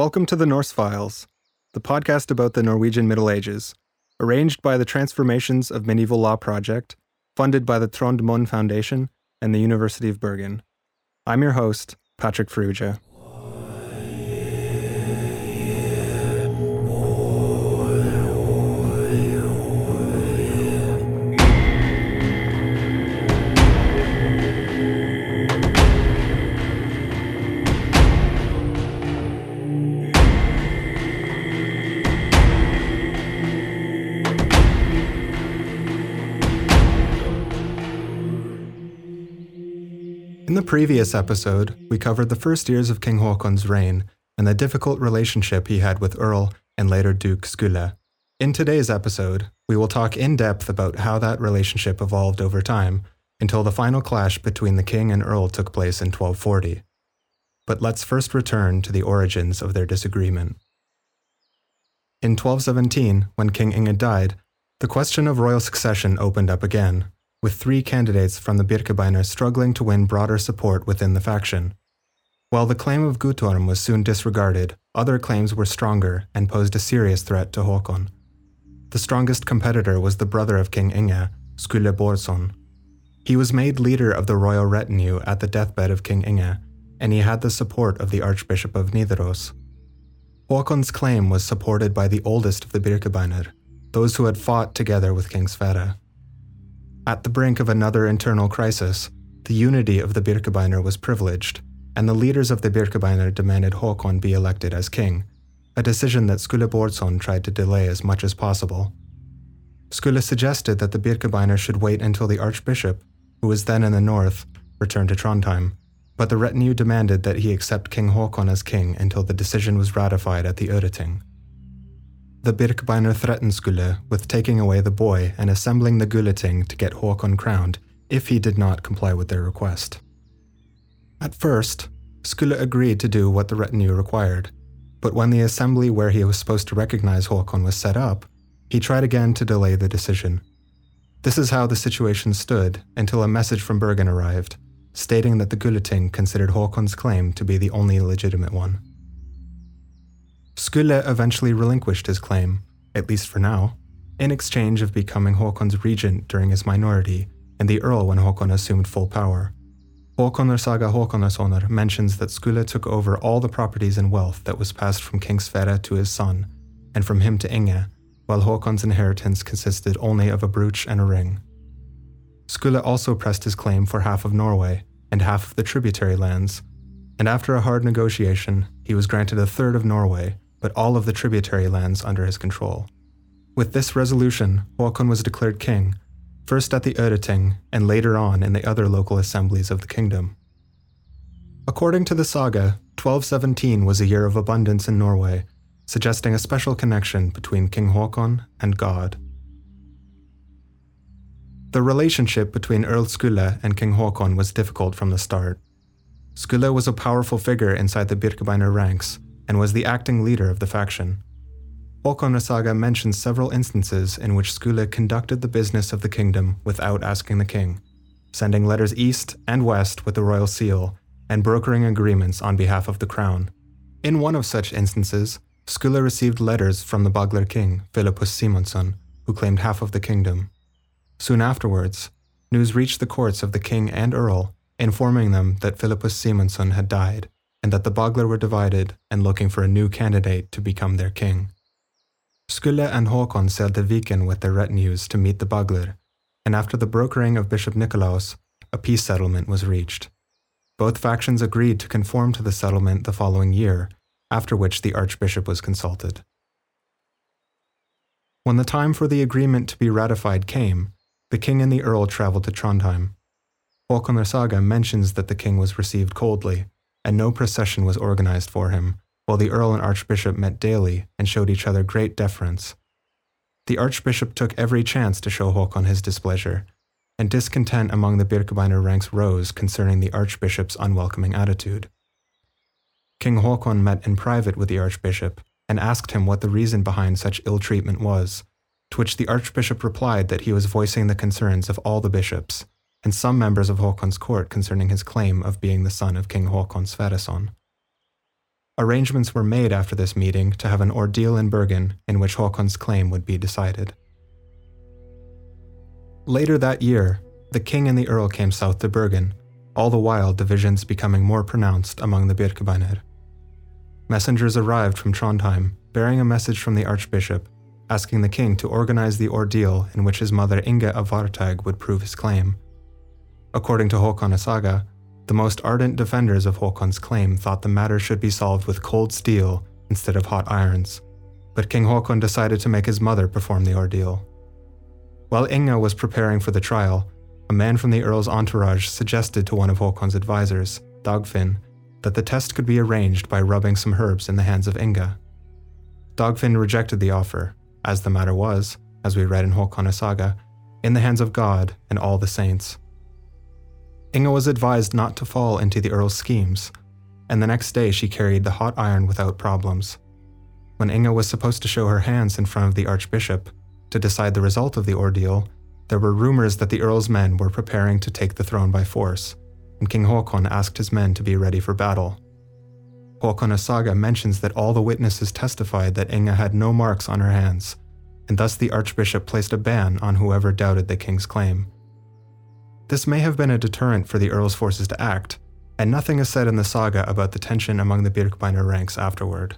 Welcome to the Norse Files, the podcast about the Norwegian Middle Ages, arranged by the Transformations of Medieval Law Project, funded by the Trond Mohn Foundation and the University of Bergen. I'm your host, Patrick Ferrugia. Previous episode, we covered the first years of King Haakon's reign and the difficult relationship he had with Earl and later Duke Skule. In today's episode, we will talk in depth about how that relationship evolved over time until the final clash between the king and earl took place in 1240. But let's first return to the origins of their disagreement. In 1217, when King Inge died, the question of royal succession opened up again, with three candidates from the Birkebeiner struggling to win broader support within the faction. While the claim of Guttorm was soon disregarded, other claims were stronger and posed a serious threat to Håkon. The strongest competitor was the brother of King Inge, Skule Bårdsson. He was made leader of the royal retinue at the deathbed of King Inge, and he had the support of the Archbishop of Nidaros. Håkon's claim was supported by the oldest of the Birkebeiner, those who had fought together with King Sverre. At the brink of another internal crisis, the unity of the Birkebeiner was privileged, and the leaders of the Birkebeiner demanded Håkon be elected as king, a decision that Skule Bårdsson tried to delay as much as possible. Skule suggested that the Birkebeiner should wait until the archbishop, who was then in the north, returned to Trondheim, but the retinue demanded that he accept King Håkon as king until the decision was ratified at the Øreting. The Birkebeiner threatened Skule with taking away the boy and assembling the Gulating to get Håkon crowned if he did not comply with their request. At first, Skule agreed to do what the retinue required, but when the assembly where he was supposed to recognize Håkon was set up, he tried again to delay the decision. This is how the situation stood until a message from Bergen arrived, stating that the Gulating considered Håkon's claim to be the only legitimate one. Skule eventually relinquished his claim, at least for now, in exchange of becoming Håkon's regent during his minority and the earl when Håkon assumed full power. Håkonar Saga Håkonarsonar mentions that Skule took over all the properties and wealth that was passed from King Sverre to his son, and from him to Inge, while Håkon's inheritance consisted only of a brooch and a ring. Skule also pressed his claim for half of Norway and half of the tributary lands, and after a hard negotiation, he was granted a third of Norway but all of the tributary lands under his control. With this resolution, Håkon was declared king, first at the Øreting and later on in the other local assemblies of the kingdom. According to the saga, 1217 was a year of abundance in Norway, suggesting a special connection between King Håkon and God. The relationship between Earl Skule and King Håkon was difficult from the start. Skule was a powerful figure inside the Birkebeiner ranks, and was the acting leader of the faction. Håkonar Saga mentions several instances in which Skule conducted the business of the kingdom without asking the king, sending letters east and west with the royal seal, and brokering agreements on behalf of the crown. In one of such instances, Skule received letters from the Bagler king, Philippus Simonsson, who claimed half of the kingdom. Soon afterwards, news reached the courts of the king and earl, informing them that Philippus Simonsson had died and that the Bagler were divided and looking for a new candidate to become their king. Skule and Håkon sailed to Viken with their retinues to meet the Bagler, and after the brokering of Bishop Nikolaus, a peace settlement was reached. Both factions agreed to conform to the settlement the following year, after which the archbishop was consulted. When the time for the agreement to be ratified came, the king and the earl traveled to Trondheim. Håkonar Saga mentions that the king was received coldly, and no procession was organized for him, while the earl and archbishop met daily and showed each other great deference. The archbishop took every chance to show Håkon his displeasure, and discontent among the Birkebeiner ranks rose concerning the archbishop's unwelcoming attitude. King Håkon met in private with the archbishop and asked him what the reason behind such ill treatment was, to which the archbishop replied that he was voicing the concerns of all the bishops and some members of Håkon's court concerning his claim of being the son of King Håkon Sverreson. Arrangements were made after this meeting to have an ordeal in Bergen in which Håkon's claim would be decided. Later that year, the king and the earl came south to Bergen, all the while divisions becoming more pronounced among the Birkebeiner. Messengers arrived from Trondheim bearing a message from the archbishop asking the king to organize the ordeal in which his mother Inga of Varteig would prove his claim. According to Håkon Saga, the most ardent defenders of Håkon's claim thought the matter should be solved with cold steel instead of hot irons, but King Håkon decided to make his mother perform the ordeal. While Inga was preparing for the trial, a man from the Earl's entourage suggested to one of Håkon's advisors, Dagfinn, that the test could be arranged by rubbing some herbs in the hands of Inga. Dagfinn rejected the offer, as the matter was, as we read in Håkon Saga, in the hands of God and all the saints. Inga was advised not to fall into the Earl's schemes, and the next day she carried the hot iron without problems. When Inga was supposed to show her hands in front of the Archbishop to decide the result of the ordeal, there were rumors that the Earl's men were preparing to take the throne by force, and King Håkon asked his men to be ready for battle. Håkon Saga mentions that all the witnesses testified that Inga had no marks on her hands, and thus the archbishop placed a ban on whoever doubted the king's claim. This may have been a deterrent for the earl's forces to act, and nothing is said in the saga about the tension among the Birkebeiner ranks afterward.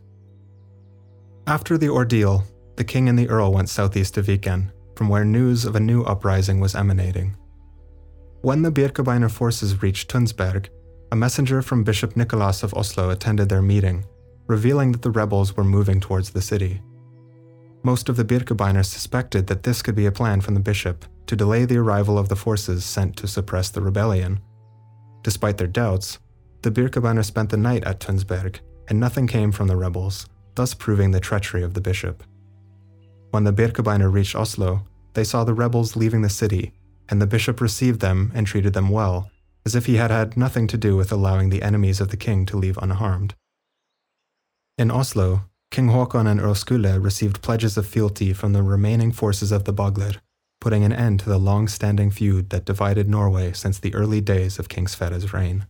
After the ordeal, the king and the earl went southeast to Viken, from where news of a new uprising was emanating. When the Birkebeiner forces reached Tunsberg, a messenger from Bishop Nicholas of Oslo attended their meeting, revealing that the rebels were moving towards the city. Most of the Birkebeiners suspected that this could be a plan from the bishop to delay the arrival of the forces sent to suppress the rebellion. Despite their doubts, the Birkebeiner spent the night at Tunsberg, and nothing came from the rebels, thus proving the treachery of the bishop. When the Birkebeiner reached Oslo, they saw the rebels leaving the city, and the bishop received them and treated them well, as if he had had nothing to do with allowing the enemies of the king to leave unharmed. In Oslo, King Håkon and Earl Skule received pledges of fealty from the remaining forces of the Bagler, putting an end to the long standing feud that divided Norway since the early days of King Sverre's reign.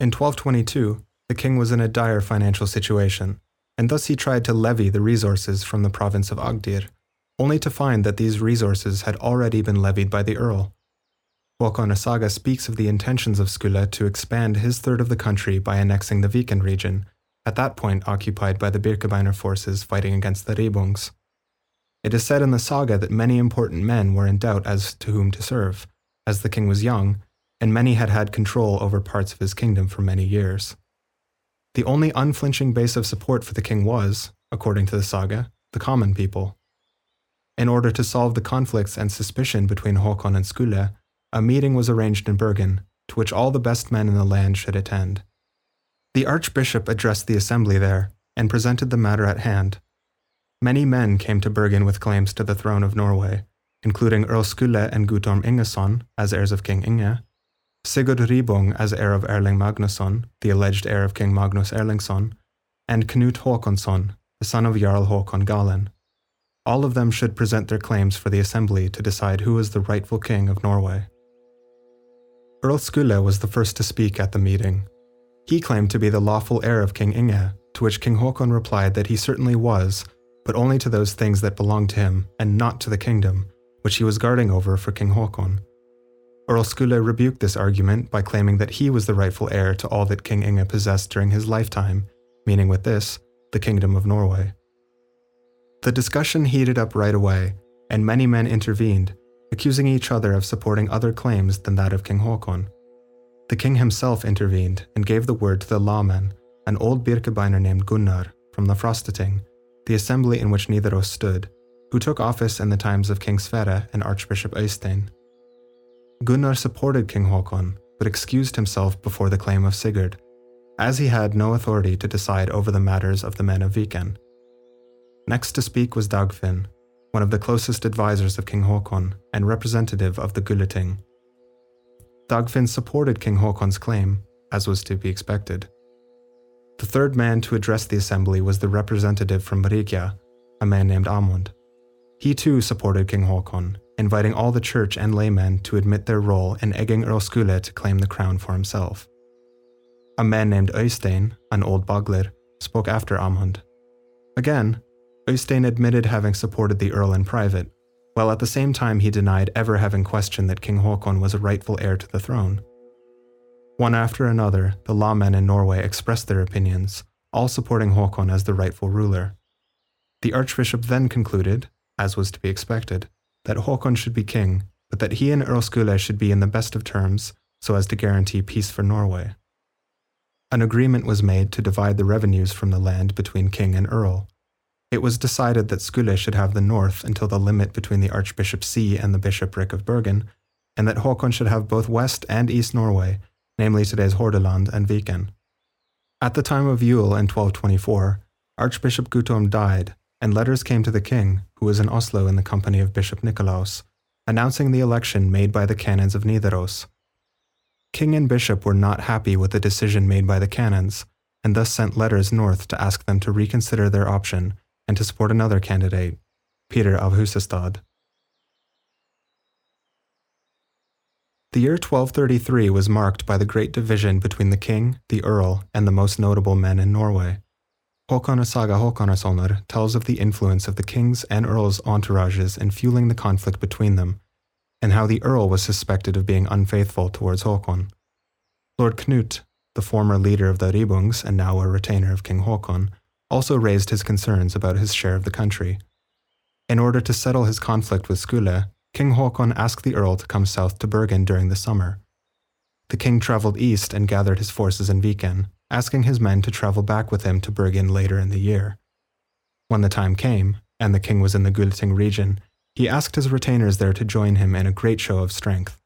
In 1222, the king was in a dire financial situation and thus he tried to levy the resources from the province of Agdir, only to find that these resources had already been levied by the earl. Håkon Saga speaks of the intentions of Skule to expand his third of the country by annexing the Viken region, at that point occupied by the Birkebeiner forces fighting against the Ribbungs. It is said in the saga that many important men were in doubt as to whom to serve, as the king was young, and many had had control over parts of his kingdom for many years. The only unflinching base of support for the king was, according to the saga, the common people. In order to solve the conflicts and suspicion between Håkon and Skule, a meeting was arranged in Bergen, to which all the best men in the land should attend. The archbishop addressed the assembly there and presented the matter at hand. Many men came to Bergen with claims to the throne of Norway, including Earl Skule and Guttorm Ingesson as heirs of King Inge, Sigurd Ribbung as heir of Erling Magnusson, the alleged heir of King Magnus Erlingsson, and Knut Håkonsson, the son of Jarl Håkon Galen. All of them should present their claims for the assembly to decide who is the rightful king of Norway. Earl Skule was the first to speak at the meeting. He claimed to be the lawful heir of King Inge, to which King Håkon replied that he certainly was, but only to those things that belonged to him, and not to the kingdom, which he was guarding over for King Håkon. Earl Skule rebuked this argument by claiming that he was the rightful heir to all that King Inge possessed during his lifetime, meaning with this, the Kingdom of Norway. The discussion heated up right away, and many men intervened, accusing each other of supporting other claims than that of King Håkon. The king himself intervened and gave the word to the lawman, an old Birkebeiner named Gunnar from the Frostating, the assembly in which Nidaros stood, who took office in the times of King Sverre and Archbishop Eystein. Gunnar supported King Håkon, but excused himself before the claim of Sigurd, as he had no authority to decide over the matters of the men of Viken. Next to speak was Dagfinn, one of the closest advisors of King Håkon and representative of the Gulating. Dagfinn supported King Håkon's claim, as was to be expected. The third man to address the assembly was the representative from Rigia, a man named Amund. He too supported King Håkon inviting all the church and laymen to admit their role in egging Earl Skule to claim the crown for himself. A man named Øystein, an old Bagler, spoke after Amund. Again, Øystein admitted having supported the Earl in private, while at the same time he denied ever having questioned that King Haakon was a rightful heir to the throne. One after another, the lawmen in Norway expressed their opinions, all supporting Haakon as the rightful ruler. The archbishop then concluded, as was to be expected, that Haakon should be king, but that he and Earl Skule should be in the best of terms so as to guarantee peace for Norway. An agreement was made to divide the revenues from the land between king and earl. It was decided that Skule should have the north until the limit between the archbishop's See and the bishopric of Bergen, and that Haakon should have both West and East Norway, namely today's Hordaland and Viken. At the time of Yule in 1224, Archbishop Guttorm died, and letters came to the king, who was in Oslo in the company of Bishop Nicolaus, announcing the election made by the canons of Nidaros. King and bishop were not happy with the decision made by the canons, and thus sent letters north to ask them to reconsider their option and to support another candidate, Peter of Husestad. The year 1233 was marked by the great division between the king, the earl, and the most notable men in Norway. Håkon Saga Håkonarsonar tells of the influence of the king's and earl's entourages in fueling the conflict between them and how the Earl was suspected of being unfaithful towards Håkon. Lord Knut, the former leader of the Ribbungs and now a retainer of King Håkon, also raised his concerns about his share of the country. In order to settle his conflict with Skule, King Håkon asked the Earl to come south to Bergen during the summer. The king travelled east and gathered his forces in Viken, asking his men to travel back with him to Bergen later in the year. When the time came, and the king was in the Gulating region, he asked his retainers there to join him in a great show of strength.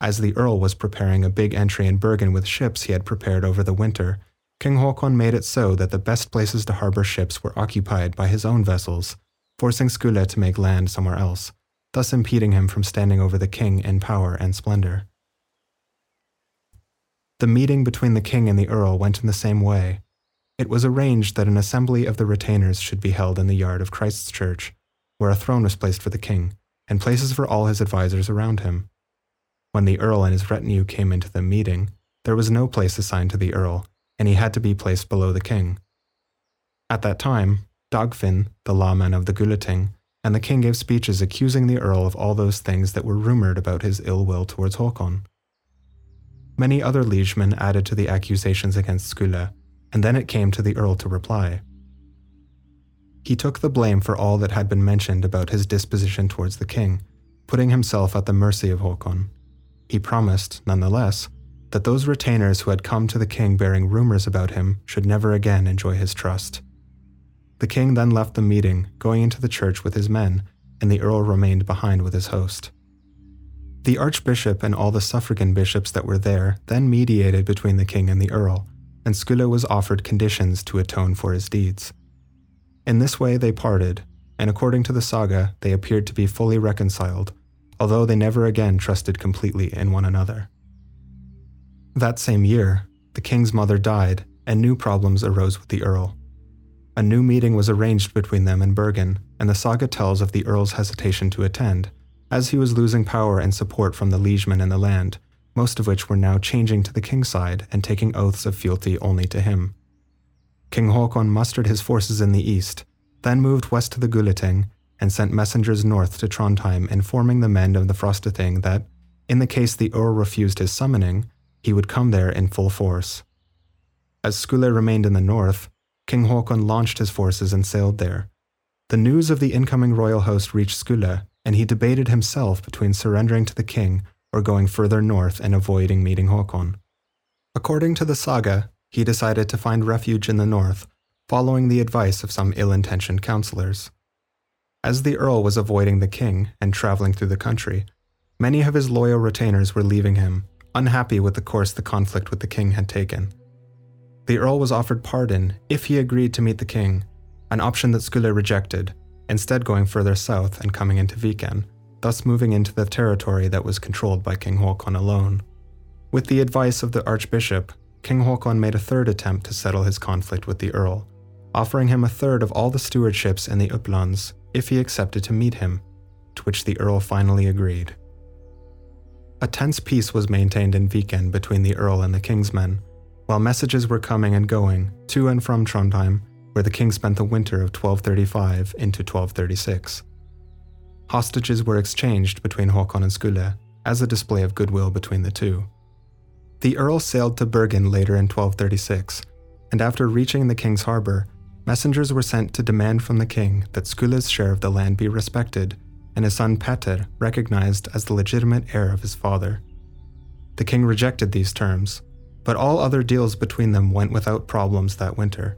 As the Earl was preparing a big entry in Bergen with ships he had prepared over the winter, King Haakon made it so that the best places to harbor ships were occupied by his own vessels, forcing Skule to make land somewhere else, thus impeding him from standing over the king in power and splendor. The meeting between the king and the earl went in the same way. It was arranged that an assembly of the retainers should be held in the yard of Christ's Church, where a throne was placed for the king, and places for all his advisers around him. When the earl and his retinue came into the meeting, there was no place assigned to the earl, and he had to be placed below the king. At that time, Dagfinn, the lawman of the Gulating, and the king gave speeches accusing the earl of all those things that were rumored about his ill will towards Håkon. Many other liegemen added to the accusations against Skule, and then it came to the earl to reply. He took the blame for all that had been mentioned about his disposition towards the king, putting himself at the mercy of Håkon. He promised, nonetheless, that those retainers who had come to the king bearing rumors about him should never again enjoy his trust. The king then left the meeting, going into the church with his men, and the earl remained behind with his host. The archbishop and all the suffragan bishops that were there then mediated between the king and the earl, and Skule was offered conditions to atone for his deeds. In this way they parted, and according to the saga, they appeared to be fully reconciled, although they never again trusted completely in one another. That same year, the king's mother died, and new problems arose with the earl. A new meeting was arranged between them in Bergen, and the saga tells of the earl's hesitation to attend, as he was losing power and support from the liegemen in the land, most of which were now changing to the king's side and taking oaths of fealty only to him. King Haakon mustered his forces in the east, then moved west to the Gulating, and sent messengers north to Trondheim informing the men of the Frostating that, in the case the Earl refused his summoning, he would come there in full force. As Skule remained in the north, King Haakon launched his forces and sailed there. The news of the incoming royal host reached Skule, and he debated himself between surrendering to the king or going further north and avoiding meeting Haakon. According to the saga, he decided to find refuge in the north, following the advice of some ill intentioned counselors. As the Earl was avoiding the king and traveling through the country, many of his loyal retainers were leaving him, unhappy with the course the conflict with the king had taken. The Earl was offered pardon if he agreed to meet the king, an option that Skule rejected, instead going further south and coming into Viken, thus moving into the territory that was controlled by King Haakon alone. With the advice of the Archbishop, King Haakon made a third attempt to settle his conflict with the Earl, offering him a third of all the stewardships in the Upplands if he accepted to meet him. to which the Earl finally agreed. A tense peace was maintained in Viken between the Earl and the King's men, while messages were coming and going to and from Trondheim, where the King spent the winter of 1235 into 1236. Hostages were exchanged between Håkon and Skule as a display of goodwill between the two. The Earl sailed to Bergen later in 1236, and after reaching the King's harbour, messengers were sent to demand from the King that Skule's share of the land be respected and his son Petter recognized as the legitimate heir of his father. The king rejected these terms, but all other deals between them went without problems that winter.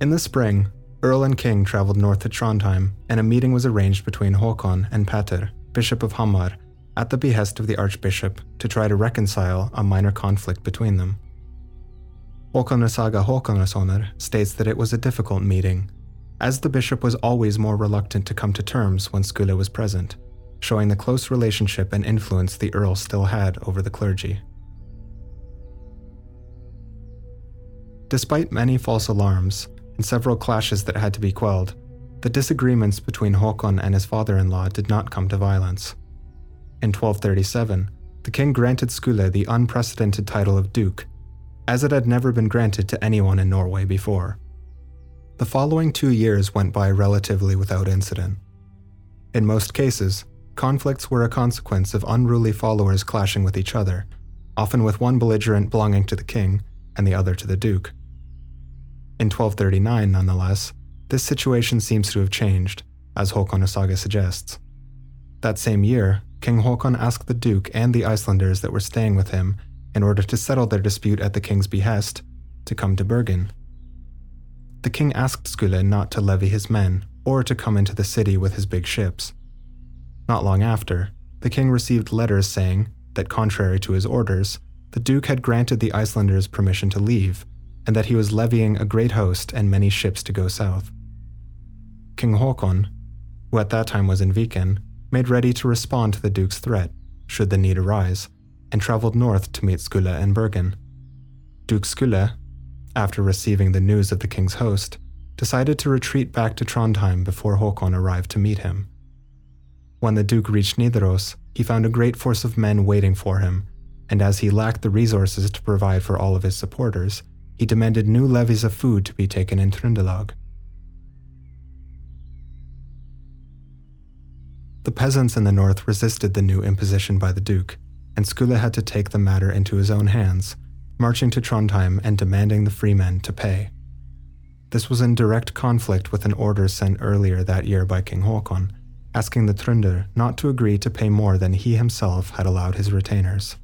In the spring, Earl and King traveled north to Trondheim, and a meeting was arranged between Håkon and Petter, Bishop of Hamar, at the behest of the Archbishop to try to reconcile a minor conflict between them. Håkon Saga states that it was a difficult meeting as the bishop was always more reluctant to come to terms when Skule was present, showing the close relationship and influence the earl still had over the clergy. Despite many false alarms and several clashes that had to be quelled, the disagreements between Håkon and his father in law did not come to violence. In 1237, the king granted Skule the unprecedented title of Duke, as it had never been granted to anyone in Norway before. The following two years went by relatively without incident. In most cases, conflicts were a consequence of unruly followers clashing with each other, often with one belligerent belonging to the king and the other to the duke. In 1239, nonetheless, this situation seems to have changed, as Håkon Saga suggests. That same year, King Håkon asked the duke and the Icelanders that were staying with him, in order to settle their dispute at the king's behest, to come to Bergen the king asked Skule not to levy his men or to come into the city with his big ships. Not long after, the king received letters saying that, contrary to his orders, the duke had granted the Icelanders permission to leave, and that he was levying a great host and many ships to go south. King Håkon, who at that time was in Viken, made ready to respond to the duke's threat, should the need arise, and traveled north to meet Skule and Bergen. Duke Skule after receiving the news of the king's host, decided to retreat back to Trondheim before Håkon arrived to meet him. When the Duke reached Nidaros, he found a great force of men waiting for him, and as he lacked the resources to provide for all of his supporters, he demanded new levies of food to be taken in Trondelag. The peasants in the north resisted the new imposition by the Duke, and Skule had to take the matter into his own hands marching to Trondheim and demanding the freemen to pay. This was in direct conflict with an order sent earlier that year by King Håkon, asking the Trunder not to agree to pay more than he himself had allowed his retainers.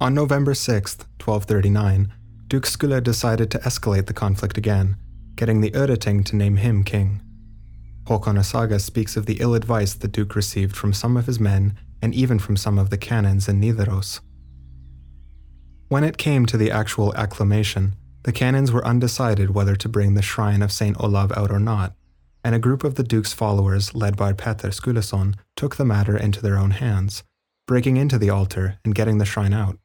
On November 6, 1239, Duke Skule decided to escalate the conflict again, getting the Øreting to name him king. Håkon Saga speaks of the ill advice the Duke received from some of his men and even from some of the canons in Nidaros. When it came to the actual acclamation, the canons were undecided whether to bring the shrine of St. Olav out or not, and a group of the Duke's followers, led by Petter Skuleson, took the matter into their own hands, breaking into the altar and getting the shrine out.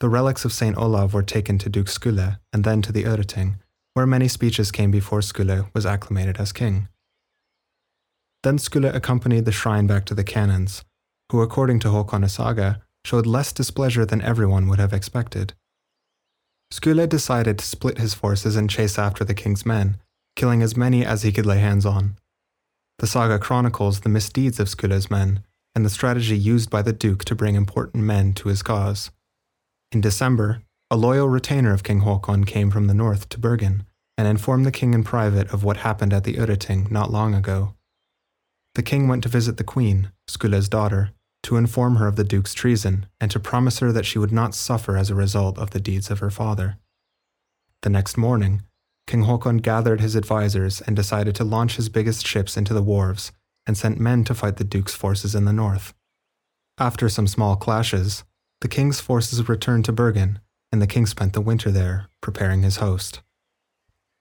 The relics of St. Olav were taken to Duke Skule and then to the Øreting, where many speeches came before Skule was acclamated as king. Then Skule accompanied the shrine back to the canons, who, according to Håkon Saga, showed less displeasure than everyone would have expected. Skule decided to split his forces and chase after the king's men, killing as many as he could lay hands on. The saga chronicles the misdeeds of Skule's men and the strategy used by the Duke to bring important men to his cause. In December, a loyal retainer of King Håkon came from the north to Bergen and informed the king in private of what happened at the Øreting not long ago. The king went to visit the queen, Skule's daughter, to inform her of the Duke's treason and to promise her that she would not suffer as a result of the deeds of her father. The next morning, King Håkon gathered his advisors and decided to launch his biggest ships into the wharves and sent men to fight the Duke's forces in the north. After some small clashes, the king's forces returned to Bergen, and the king spent the winter there, preparing his host.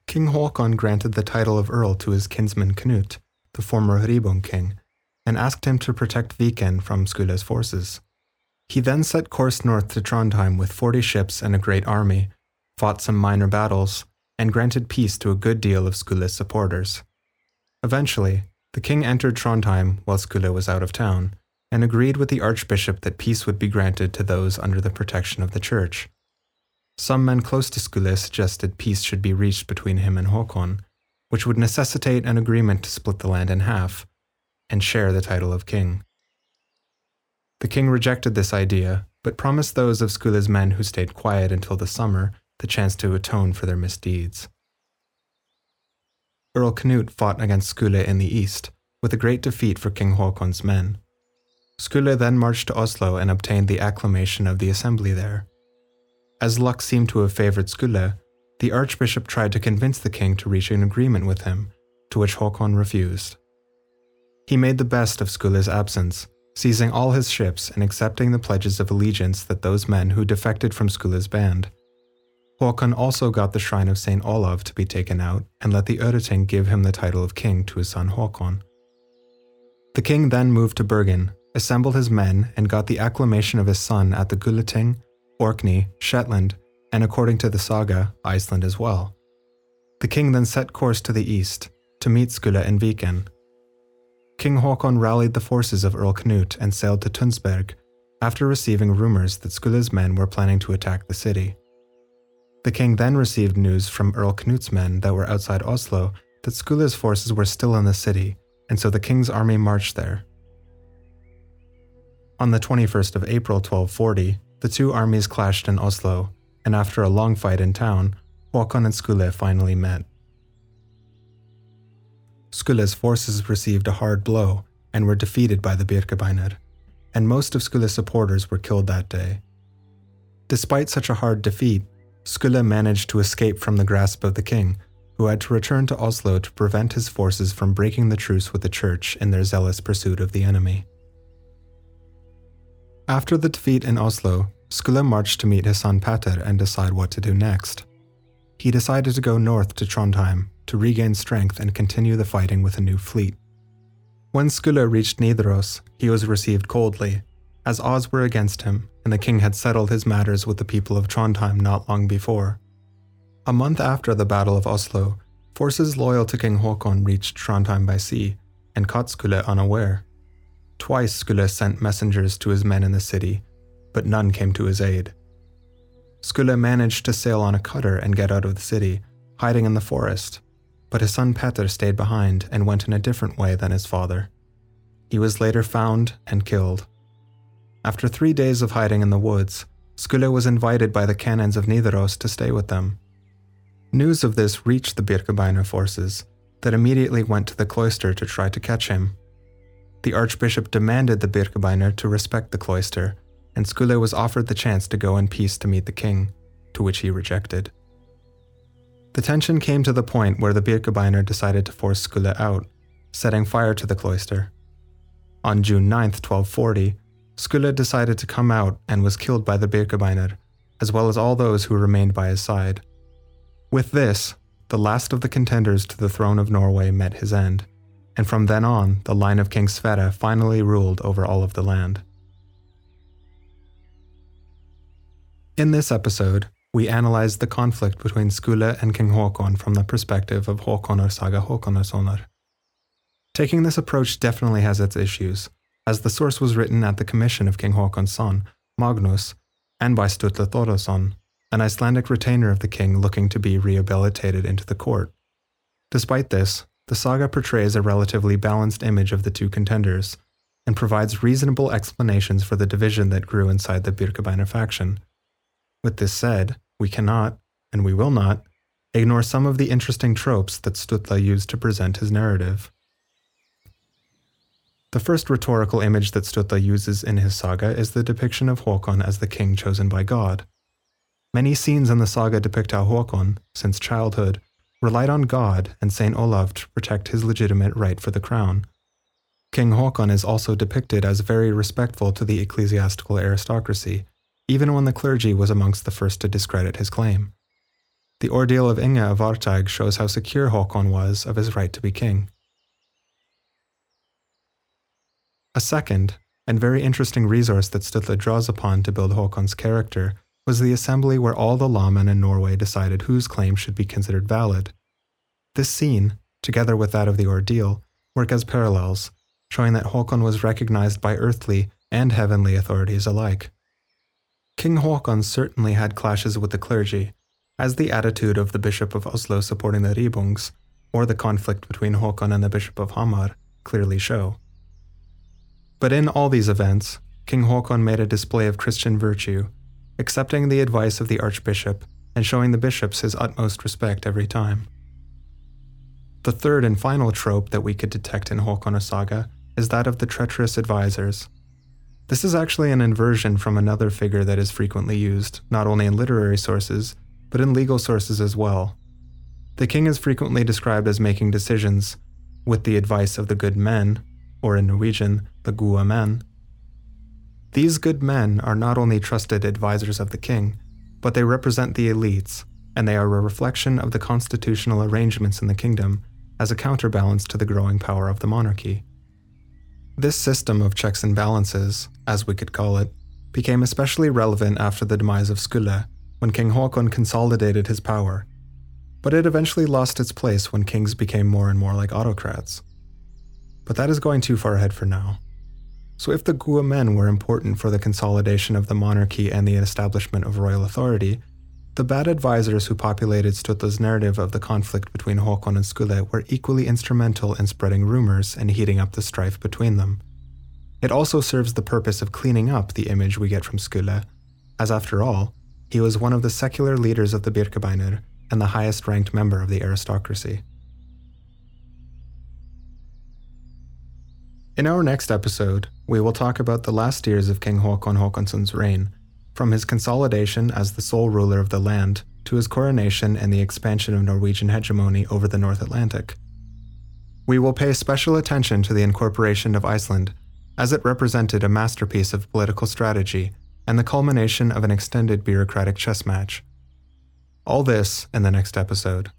King Håkon granted the title of Earl to his kinsman Knut, the former Ribbung king, and asked him to protect Viken from Skule's forces. He then set course north to Trondheim with 40 ships and a great army, fought some minor battles, and granted peace to a good deal of Skule's supporters. Eventually, the king entered Trondheim while Skule was out of town, and agreed with the archbishop that peace would be granted to those under the protection of the church. Some men close to Skule suggested peace should be reached between him and Håkon, which would necessitate an agreement to split the land in half and share the title of king. The king rejected this idea, but promised those of Skule's men who stayed quiet until the summer the chance to atone for their misdeeds. Earl Canute fought against Skule in the east, with a great defeat for King Håkon's men. Skule then marched to Oslo and obtained the acclamation of the assembly there. As luck seemed to have favored Skule, the archbishop tried to convince the king to reach an agreement with him, to which Håkon refused. He made the best of Skule's absence, seizing all his ships and accepting the pledges of allegiance that those men who defected from Skule's band. Håkon also got the shrine of St. Olav to be taken out and let the Øreting give him the title of king to his son Håkon. The king then moved to Bergen, assembled his men, and got the acclamation of his son at the Gulating, Orkney, Shetland, and according to the saga, Iceland as well. The king then set course to the east, to meet Skule in Viken. King Håkon rallied the forces of Earl Knut and sailed to Tunsberg, after receiving rumors that Skule's men were planning to attack the city. The king then received news from Earl Knut's men that were outside Oslo that Skule's forces were still in the city, and so the king's army marched there. On the 21st of April 1240, the two armies clashed in Oslo, and after a long fight in town, Håkon and Skule finally met. Skule's forces received a hard blow and were defeated by the Birkebeiner, and most of Skule's supporters were killed that day. Despite such a hard defeat, Skule managed to escape from the grasp of the king, who had to return to Oslo to prevent his forces from breaking the truce with the church in their zealous pursuit of the enemy. After the defeat in Oslo, Skule marched to meet his son Petter and decide what to do next. He decided to go north to Trondheim to regain strength and continue the fighting with a new fleet. When Skule reached Nidaros, he was received coldly, as odds were against him, and the king had settled his matters with the people of Trondheim not long before. A month after the Battle of Oslo, forces loyal to King Håkon reached Trondheim by sea and caught Skule unaware. Twice Skule sent messengers to his men in the city, but none came to his aid. Skule managed to sail on a cutter and get out of the city, hiding in the forest, but his son Petter stayed behind and went in a different way than his father. He was later found and killed. After three days of hiding in the woods, Skule was invited by the canons of Nidaros to stay with them. News of this reached the Birkebeiner forces, that immediately went to the cloister to try to catch him the archbishop demanded the Birkebeiner to respect the cloister, and Skule was offered the chance to go in peace to meet the king, to which he rejected. The tension came to the point where the Birkebeiner decided to force Skule out, setting fire to the cloister. On June 9, 1240, Skule decided to come out and was killed by the Birkebeiner, as well as all those who remained by his side. With this, the last of the contenders to the throne of Norway met his end and from then on, the line of King Sverre finally ruled over all of the land. In this episode, we analyze the conflict between Skule and King Håkon from the perspective of Håkonar Saga Håkonarsonar. Taking this approach definitely has its issues, as the source was written at the commission of King Håkon's son, Magnus, and by Sturla Thordarson, an Icelandic retainer of the king looking to be rehabilitated into the court. Despite this, the saga portrays a relatively balanced image of the two contenders and provides reasonable explanations for the division that grew inside the Birkebeiner faction. With this said, we cannot, and we will not, ignore some of the interesting tropes that Sturla used to present his narrative. The first rhetorical image that Sturla uses in his saga is the depiction of Håkon as the king chosen by God. Many scenes in the saga depict how Håkon, since childhood, relied on God and St. Olav to protect his legitimate right for the crown. King Håkon is also depicted as very respectful to the ecclesiastical aristocracy, even when the clergy was amongst the first to discredit his claim. The ordeal of Inga of Varteig shows how secure Håkon was of his right to be king. A second, and very interesting resource that Sturla draws upon to build Håkon's character was the assembly where all the lawmen in Norway decided whose claim should be considered valid. This scene, together with that of the ordeal, work as parallels, showing that Håkon was recognized by earthly and heavenly authorities alike. King Håkon certainly had clashes with the clergy, as the attitude of the Bishop of Oslo supporting the Ribbungs, or the conflict between Håkon and the Bishop of Hamar, clearly show. But in all these events, King Håkon made a display of Christian virtue, accepting the advice of the Archbishop and showing the bishops his utmost respect every time. The third and final trope that we could detect in Håkon saga is that of the treacherous advisors. This is actually an inversion from another figure that is frequently used, not only in literary sources, but in legal sources as well. The king is frequently described as making decisions with the advice of the good men, or in Norwegian, the gode men. These good men are not only trusted advisors of the king, but they represent the elites, and they are a reflection of the constitutional arrangements in the kingdom as a counterbalance to the growing power of the monarchy. This system of checks and balances, as we could call it, became especially relevant after the demise of Skule, when King Haakon consolidated his power, but it eventually lost its place when kings became more and more like autocrats. But that is going too far ahead for now. So, if the gode men were important for the consolidation of the monarchy and the establishment of royal authority, the bad advisors who populated Sturla's narrative of the conflict between Håkon and Skule were equally instrumental in spreading rumors and heating up the strife between them. It also serves the purpose of cleaning up the image we get from Skule, as after all, he was one of the secular leaders of the Birkebeiner and the highest ranked member of the aristocracy. In our next episode, we will talk about the last years of King Håkon Håkonsson's reign, from his consolidation as the sole ruler of the land to his coronation and the expansion of Norwegian hegemony over the North Atlantic. We will pay special attention to the incorporation of Iceland, as it represented a masterpiece of political strategy and the culmination of an extended bureaucratic chess match. All this in the next episode.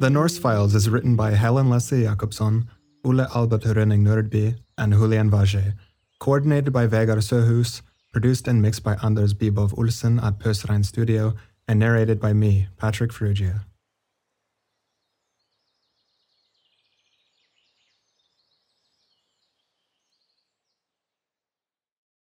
The Norse Files is written by Helen Leslie Jacobsen, Ole Albert Rønning Nordby, and Julian Vage, coordinated by Vegard Søhus, produced and mixed by Anders Bibov Ulsen at Pøsrein Studio, and narrated by me, Patrick Frugia.